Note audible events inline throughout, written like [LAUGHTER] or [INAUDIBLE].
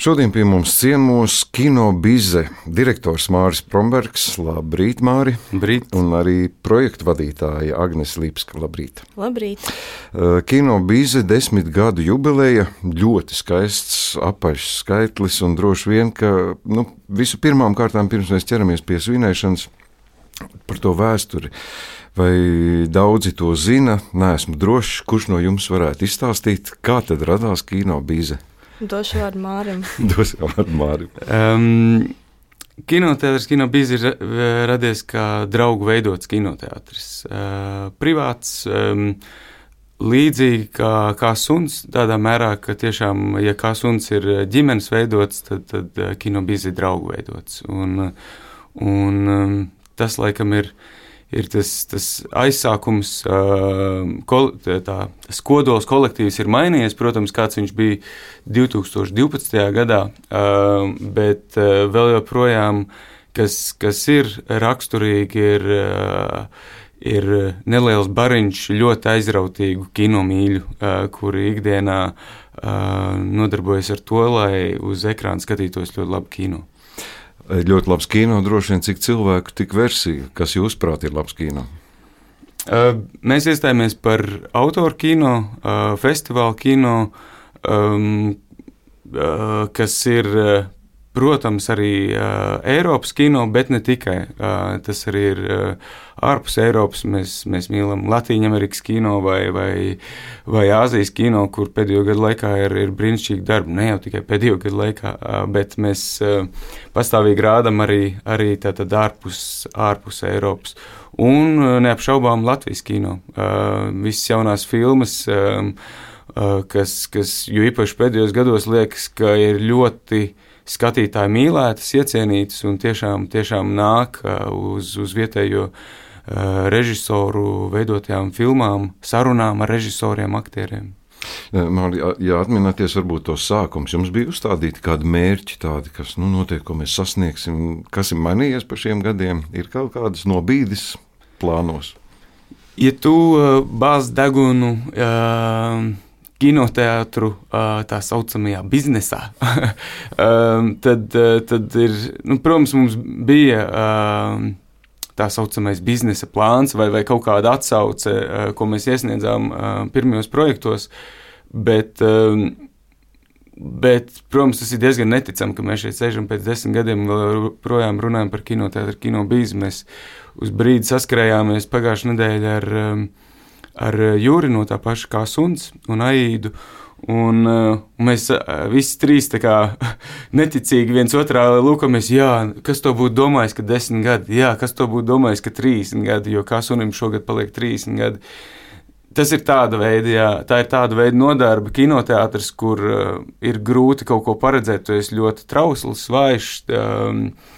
Šodien pie mums ciemos kino bize direktors Māris Prombergs. Labrīt, Māri! Brīt. Un arī projektu vadītāja Agnēs Lipska. Labrīt! Labrīt! Uh, kino bize desmit gadu jubileja. Ļoti skaists apaļš skaitlis un droši vien, ka nu, visu pirmām kārtām pirms mēs ķeramies pie svinēšanas par to vēsturi. Vai daudzi to zina? Nē, esmu drošs, kurš no jums varētu izstāstīt, kā tad radās kino bize. Došu vārdu Mārim. [LAUGHS] Došu vārdu Mārim. Um, Kinoteātris, kino bija ir radies kā draugu veidots kinoteātris. Uh, privāts, um, līdzīgi kā, kā suns, tādā mērā, ka tiešām, ja kā suns ir ģimenes veidots, tad, tad kino bija draugu veidots. Un, un um, tas laikam ir ir tas, tas aizsākums, kol, tā, tas kodols kolektīvs ir mainījies. Protams, kāds viņš bija 2012. gadā, bet vēl joprojām, kas, kas ir raksturīgi, ir, ir neliels bariņš ļoti aizrautīgu kinomīļu, kuri ikdienā nodarbojas ar to, lai uz ekrāna skatītos ļoti labu kino ļoti labs kino, droši vien cik cilvēku, tik versiju. Kas jūsuprāt ir labs kino? Mēs iestājāmies par autoru kino, festivālu kino, um, kas ir, protams, arī Eiropas kino, bet ne tikai. Tas arī ir ārpus Eiropas. Mēs, mēs mīlam Latviju Amerikas kino vai, vai, vai Āzijas kino, kur pēdējo gadu laikā ir, ir brīnišķīgi darbi. Ne jau tikai pēdējo gadu laikā, bet mēs pastāvīgi rādām arī, arī tātad ārpus, ārpus Eiropas. Un neapšaubām Latvijas kino. Visas jaunās filmas kas, kas jo īpaši pēdējos gados liekas, ka ir ļoti skatītāji mīlētas, iecienītas un tiešām, tiešām nāk uz, uz vietējo režisoru veidotajām filmām, sarunām ar režisoriem, aktieriem. Man, ja atminaties, varbūt tos sākums, jums bija uzstādīti kādi mērķi, tādi, kas nu, notiek, ko mēs sasniegsim, kas ir mainījies pa šiem gadiem, ir kaut kādas nobīdes plānos. Ja tu uh, bāz degunu, uh, kinoteātru tā saucamajā biznesā, [LAUGHS] tad, tad ir, nu, protams, mums bija tā saucamais biznesa plāns vai, vai kaut kāda atsauce, ko mēs iesniedzām pirmajos projektos. Bet, bet, protams, tas ir diezgan neticami, ka mēs šeit sēžam pēc desmit gadiem un vēl projām runājam par kinoteātru, kino. Mēs uz brīdi saskrējāmies pagājušajā nedēļā ar, ar Jūri no tā paša kā suns un Aīdu. Un, uh, mēs uh, visi trīs kā, [LAUGHS] neticīgi viens otrā lūkojamies, jā, kas to būtu domājis, ka desmit gadi, jā, kas to būtu domājis, ka trīsdesmit gadi, jo kā sunim šogad paliek trīsdesmit gadi. Tas ir tāda veida, jā, tā ir tāda veida nodarbe, kinoteātris, kur uh, ir grūti kaut ko paredzēt. Tu esi ļoti trausls, vājš. Um, uh,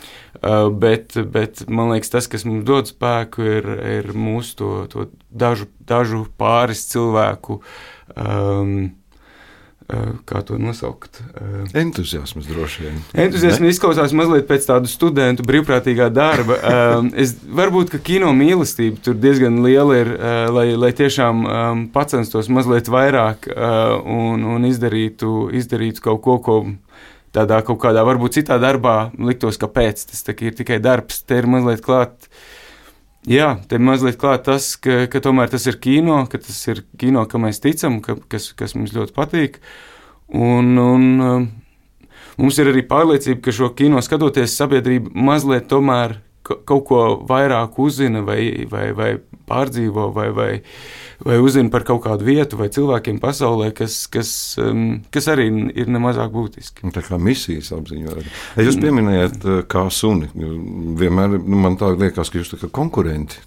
bet, bet man liekas, tas, kas mums dod spēku, ir, ir mūsu to, to dažu, dažu pāris cilvēku. Um, kā to nosaukt. Entuziasms droši vien. Entuziasms izklausās mazliet pēc tāda studentu brīvprātīgā darba. es, varbūt, ka kino mīlestība tur diezgan liela ir, lai, lai tiešām pacenstos mazliet vairāk un, un izdarītu, izdarītu kaut ko, ko tādā kaut kādā, varbūt citā darbā liktos, ka pēc tas ir tikai darbs, te ir mazliet klāt Jā, te mazliet klāt tas, ka, ka tomēr tas ir kino, ka tas ir kino, kam mēs ticam, ka, kas, kas mums ļoti patīk. Un, un um, mums ir arī pārliecība, ka šo kino skatoties, sabiedrība mazliet tomēr kaut ko vairāk uzzina vai, vai, vai pārdzīvo vai, vai, vai uzzina par kaut kādu vietu vai cilvēkiem pasaulē, kas, kas, um, kas arī ir nemazāk būtiski. Tā kā misijas apziņā. Jūs pieminējāt uh, kā suni. Vienmēr nu, man tā liekas, ka jūs esat konkurenti.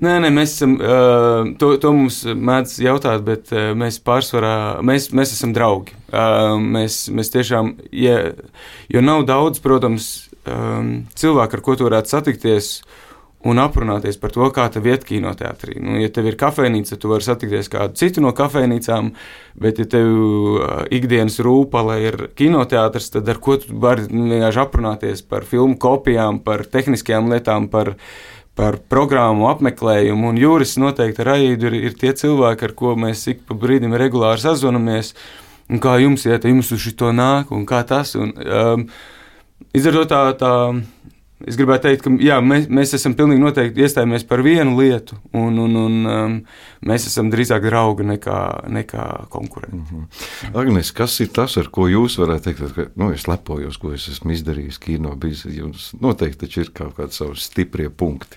Nē, nē, mēs esam. Uh, to, to mums mēdz jautāt, bet uh, mēs pārsvarā mēs, mēs esam draugi. Uh, mēs, mēs tiešām, ja, jo nav daudz, protams, um, cilvēku, ar ko tu varētu satikties un aprunāties par to, kā tev iet kinoteātrī. Nu, ja tev ir kafejnīca, tu vari satikties kādu citu no kafejnīcām, bet, ja tev ikdienas rūpala ir kinoteātris, tad ar ko tu vari vienkārši aprunāties par filmu kopijām, par tehniskajām lietām, par, par programmu apmeklējumu. Un Jūris noteikti ar Aidu ir, ir tie cilvēki, ar ko mēs ik pa brīdim regulāri sazvanamies. un kā jums iet, jums uz šo nāk, un kā tas. Un, um, Izdarot tā, tā Es gribētu teikt, ka jā, mēs, mēs esam pilnīgi noteikti iestājāmies par vienu lietu, un, un, un um, mēs esam drīzāk draugi nekā, nekā konkurenti. Mm -hmm. Agnēs, kas ir tas, ar ko jūs varētu teikt, ka nu, es lepojos, ko es esmu izdarījis kino biznesā? Jums noteikti ir kaut kādi savi stiprie punkti.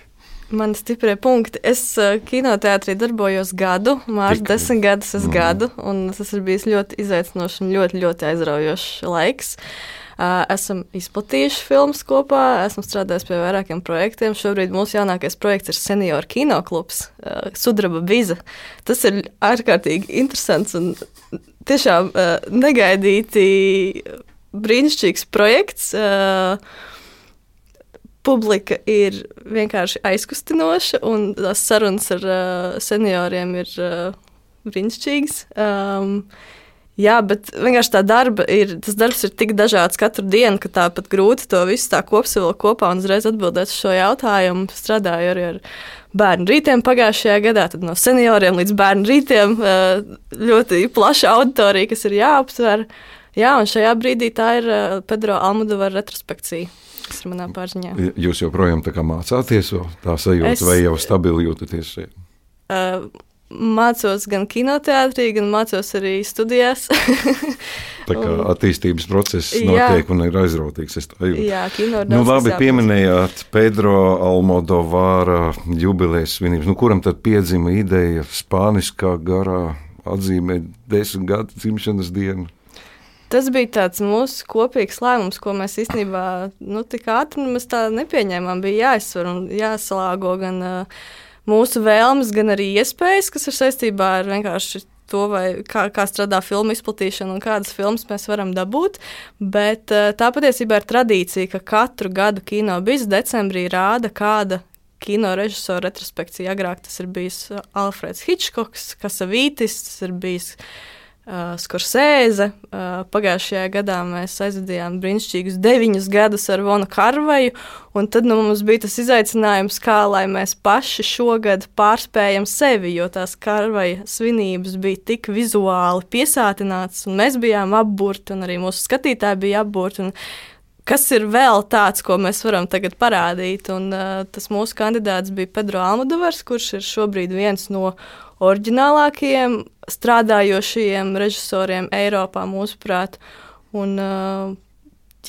Mani stiprie punkti. Es uh, kinoteātrī darbojos gadu, mārciņā desmit gadus es mm. gadu, un tas ir bijis ļoti izaicinošs un ļoti, ļoti aizraujošs laiks. Uh, Esam izplatījuši filmas kopā, esmu strādājis pie vairākiem projektiem. Šobrīd mūsu jaunākais projekts ir Senior kinoklubs, Sudraba Biza. Tas ir ārkārtīgi interesants un tiešām negaidīti brīnišķīgs projekts. Publika ir vienkārši aizkustinoša, un tās sarunas ar senioriem ir brīnišķīgas. Um, Jā, bet vienkārši tā darba ir, tas darbs ir tik dažāds katru dienu, ka tāpat grūti to visu tā kopsavilkt kopā un uzreiz atbildēt uz šo jautājumu. Strādāju arī ar bērnu rītiem pagājušajā gadā, tad no senioriem līdz bērnu rītiem ļoti plaša auditorija, kas ir jāaptver. Jā, un šajā brīdī tā ir Pedro Almudovara retrospekcija. Tas ir manā pārziņā. Jūs joprojām mācāties, tā sajūta, es... vai jau stabili jūtaties? Uh, mācos gan kinoteātrī, gan mācos arī studijās. [LAUGHS] Tā kā attīstības process notiek jā. un ir aizrautīgs. Jā, kino ir nu, labi pieminējāt Pedro Almodovāra jubilejas svinības. Nu, kuram tad piedzima ideja spāniskā garā atzīmēt desmit gadu dzimšanas dienu? Tas bija tāds mūsu kopīgs lēmums, ko mēs īstenībā nu, tik ātri nepieņēmām. Bija jāizsver un jāsalāgo gan uh, mūsu vēlmes, gan arī iespējas, kas ir saistībā ar vienkārši to, kā, kā strādā filmu izplatīšana un kādas filmas mēs varam dabūt. Bet tā patiesībā ir tradīcija, ka katru gadu kino biznes decembrī rāda kāda kino režisora retrospekcija. Agrāk tas ir bijis Alfreds Hitchcocks, Kasavītis, tas ir bijis uh, Skorsēze. Uh, pagājušajā gadā mēs aizvadījām brīnišķīgus deviņus gadus ar Vonu Karvaju, un tad nu, mums bija tas izaicinājums, kā lai mēs paši šogad pārspējam sevi, jo tās Karvaja svinības bija tik vizuāli piesātinātas, un mēs bijām apburti, un arī mūsu skatītāji bija apburti. Kas ir vēl tāds, ko mēs varam tagad parādīt? Un, uh, tas mūsu kandidāts bija Pedro Almudovars, kurš ir šobrīd viens no oriģinālākajiem strādājošajiem režisoriem Eiropā, mūsuprāt. Un, uh,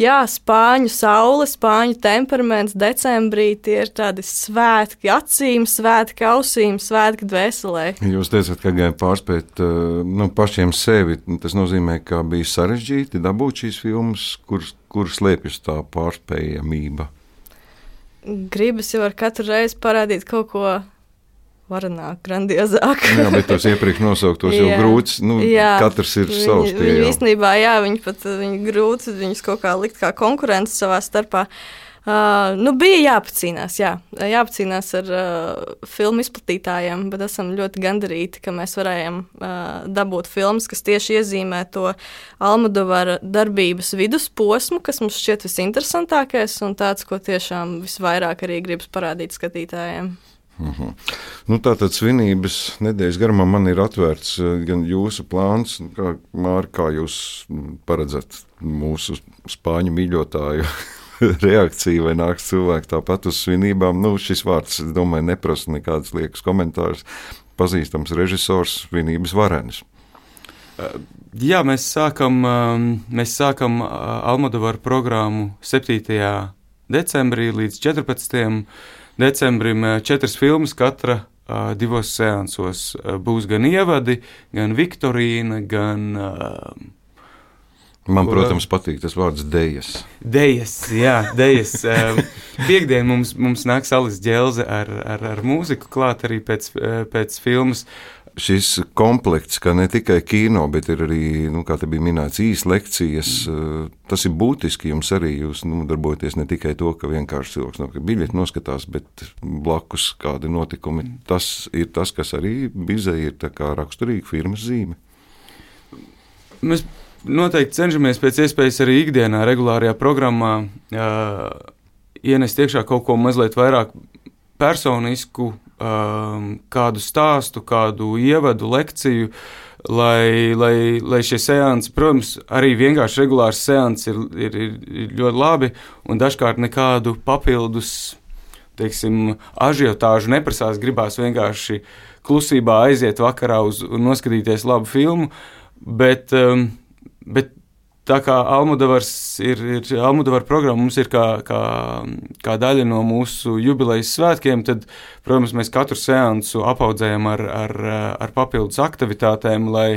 jā, spāņu saule, spāņu temperaments decembrī tie ir tādi svētki acīm, svētki ausīm, svētki dvēselē. Jūs teicat, ka gāja pārspēt nu, pašiem sevi. Tas nozīmē, ka bija sarežģīti dabūt šīs filmas, kur, kur slēpjas tā pārspējamība. Gribas jau ar katru reizi parādīt kaut ko varenāk, grandiozāk. jā, bet tos iepriekš nosauktos jau [LAUGHS] grūts. Nu, jā, katrs ir viņi, savs. Tie, viņi īstenībā, jā, viņi pat viņi grūti viņus kaut kā likt kā konkurence savā starpā. Uh, nu, bija jāpacīnās, jā, jāpacīnās ar uh, filmu izplatītājiem, bet esam ļoti gandarīti, ka mēs varējām uh, dabūt filmas, kas tieši iezīmē to Almudovara darbības vidusposmu, kas mums šķiet visinteresantākais un tāds, ko tiešām visvairāk arī gribas parādīt skatītājiem. Uh mhm. -huh. nu, Tātad svinības nedēļas garumā man ir atvērts eh, gan jūsu plāns, kā, Māri, kā jūs paredzat mūsu spāņu mīļotāju [LAUGHS] reakciju, vai nāks cilvēki tāpat uz svinībām. Nu, šis vārds, es domāju, neprasa nekādas liekas komentārus. Pazīstams režisors, svinības varenis. Uh, jā, mēs sākam, um, mēs sākam uh, Almodovaru programmu 7. decembrī līdz 14 decembrim eh, četras filmas, katra uh, divos seansos. Uh, būs gan ievadi, gan Viktorīna, gan. Uh, Man, protams, patīk tas vārds dejas. Dejas, jā, dejas. [LAUGHS] Piektdien mums, mums nāks Alis Dželze ar, ar, ar mūziku klāt arī pēc, pēc filmas šis komplekts, ka ne tikai kino, bet ir arī, nu, kā te bija minēts, īsi lekcijas. Mm. Tas ir būtiski jums arī. Jūs nu, darbojaties ne tikai to, ka vienkārši cilvēks no biļeti noskatās, bet blakus kādi notikumi. Mm. Tas ir tas, kas arī bizē ir raksturīga firmas zīme. Mēs noteikti cenšamies pēc iespējas arī ikdienā, regulārajā programmā uh, ienest iekšā kaut ko mazliet vairāk personisku, um, kādu stāstu, kādu ievadu, lekciju. lai, lai, lai šie seansi, protams, arī vienkārši regulārs seanss ir, ir, ir ļoti labi un dažkārt nekādu papildus. Teiksim, ažiotāžu neprasās, gribās vienkārši klusībā aiziet vakarā uz, un noskatīties labu filmu. Bet, um, bet tā kā Almudavars ir, ir Almudavar programma mums ir kā, kā, kā daļa no mūsu jubilejas svētkiem, tad, protams, mēs katru seansu apaudzējam ar, ar, ar papildus aktivitātēm, lai,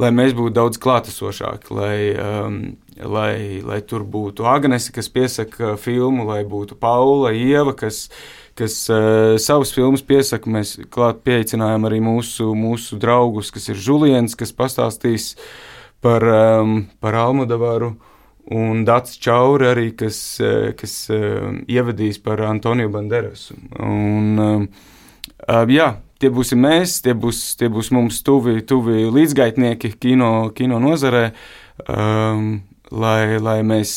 lai mēs būtu daudz klātesošāki, lai, um, lai, lai tur būtu Agnese, kas piesaka filmu, lai būtu Paula, Ieva, kas, kas uh, savus filmas piesaka. Mēs klāt pieaicinājām arī mūsu, mūsu draugus, kas ir Žuliens, kas pastāstīs uh, par, um, par Almudavaru. Un Dārts Čauri arī, kas, eh, kas uh, ievadīs par Antoniju Banderasu. Un, uh, jā, tie būsim mēs, tie būs, tie būs mums tuvi, tuvi līdzgaitnieki kino, kino nozarē, um, lai, lai mēs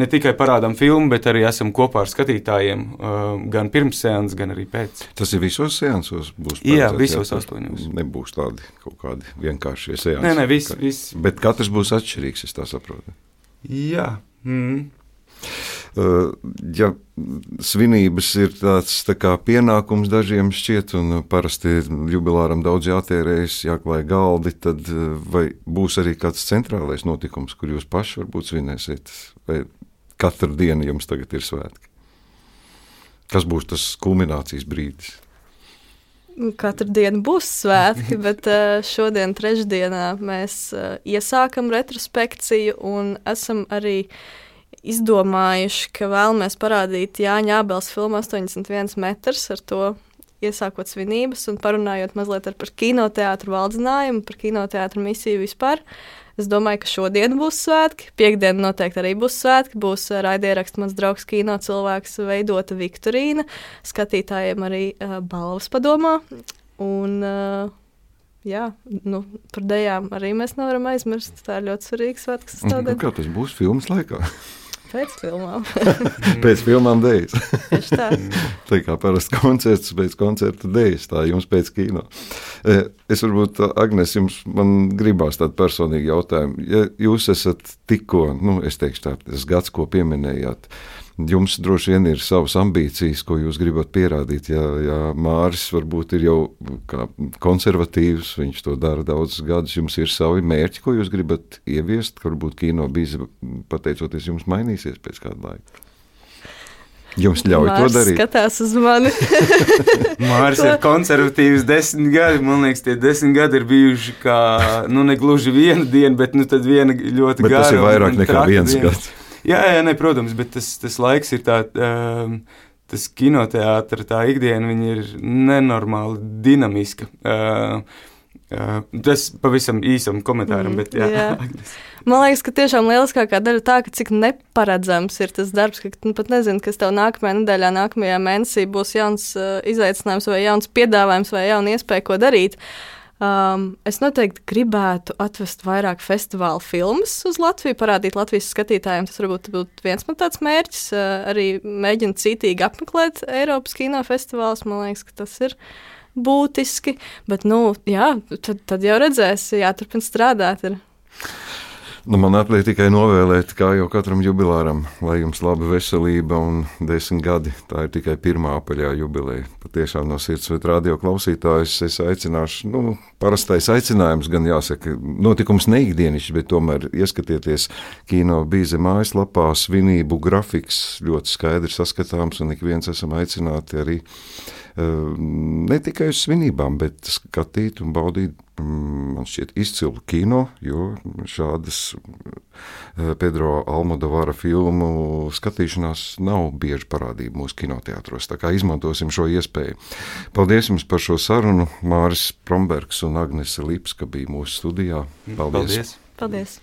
ne tikai parādām filmu, bet arī esam kopā ar skatītājiem, uh, gan pirms seanses, gan arī pēc. Tas ir visos seansos? Jā, visos astoņos. Nebūs tādi kaut kādi vienkāršie seansi. Nē, nē, viss. Vis. Bet katrs būs atšķirīgs, es tā saprotu. Jā. Mm. Uh, ja svinības ir tāds tā kā pienākums dažiem šķiet, un parasti jubilāram daudz jātērējas, jāklāj galdi, tad uh, vai būs arī kāds centrālais notikums, kur jūs paši varbūt svinēsiet, vai katru dienu jums tagad ir svētki? Kas būs tas kulminācijas brīdis? Katru dienu būs svētki, [LAUGHS] bet uh, šodien, trešdienā, mēs iesākam retrospekciju un esam arī uh, izdomājuši, ka vēlamies parādīt Jāņa Abels filmu 81 metrs ar to iesākot svinības un parunājot mazliet par kinoteātru valdzinājumu, par kinoteātru misiju vispār. Es domāju, ka šodien būs svētki. Piektdiena noteikti arī būs svētki. Būs raidieraksts mans draugs, kino cilvēks, veidota Viktorīna. Skatītājiem arī uh, balvas padomā. Un, uh, jā, nu, par dejām arī mēs nevaram aizmirst. Tā ir ļoti svarīga svētku sastāvdaļa. Kā tas būs filmas laikā? [LAUGHS] Pēc filmām. [LAUGHS] pēc filmām dēļas. Tieši tā. [LAUGHS] tā kā parasti koncerts pēc koncerta dēļas, tā jums pēc kino. E, es varbūt, Agnes, jums man gribās tādu personīgu jautājumu. Ja jūs esat tikko, nu, es teikšu tā, tas gads, ko pieminējāt, Jums droši vien ir savas ambīcijas, ko jūs gribat pierādīt. Ja, ja Māris varbūt ir jau konservatīvs, viņš to dara daudzus gadus, jums ir savi mērķi, ko jūs gribat ieviest. Varbūt kino bija pateicoties jums mainīsies pēc kāda laika. Jums ļauj Mārs to darīt. Skatās uz mani. [LAUGHS] Mārcis ir konservatīvs desmit gadi. Man liekas, tie desmit gadi ir bijuši kā, nu, ne gluži viena diena, bet nu, viena ļoti bet gara. Tas ir vairāk nekā viens gads. Jā, jā ne, protams, bet tas, tas laiks ir tāds. Um, tas kinoteātris, tā ikdiena ir nenormāli dinamiska. Uh, uh, tas pavisam īsam komentāram, mm, bet jā. jā. Man liekas, ka tiešām lieliskākā daļa ir tā, ka cik neparedzams ir tas darbs, ka tu pat nezini, kas tev nākamajā nedēļā, nākamajā mēnesī būs jauns uh, izaicinājums vai jauns piedāvājums vai jauna iespēja, ko darīt. Uh, Um, es noteikti gribētu atvest vairāk festivālu filmas uz Latviju, parādīt Latvijas skatītājiem. Tas varbūt būtu viens no tāds mērķis. Uh, arī mēģināt cītīgi apmeklēt Eiropas kinofestivālus. Man liekas, ka tas ir būtiski. Bet, nu, jā, tad, tad jau redzēs, jāturpina strādāt. Ir. Nu, man atliek tikai novēlēt, kā jau katram jubilāram, lai jums laba veselība un desmit gadi. Tā ir tikai pirmā apaļā jubileja. Patiešām no sirds vai radio klausītājus es aicināšu, nu, parastais aicinājums gan jāsaka, notikums neikdienišs, bet tomēr ieskatieties kino bīze mājaslapā, svinību grafiks ļoti skaidri saskatāms un ik viens esam aicināti arī ne tikai uz svinībām, bet skatīt un baudīt mm, man šķiet izcilu kino, jo šādas eh, Pedro Almodovara filmu skatīšanās nav bieži parādība mūsu kinoteātros, tā kā izmantosim šo iespēju. Paldies jums par šo sarunu. Māris Prombergs un Agnese Lipska bija mūsu studijā. Paldies! Paldies. Paldies.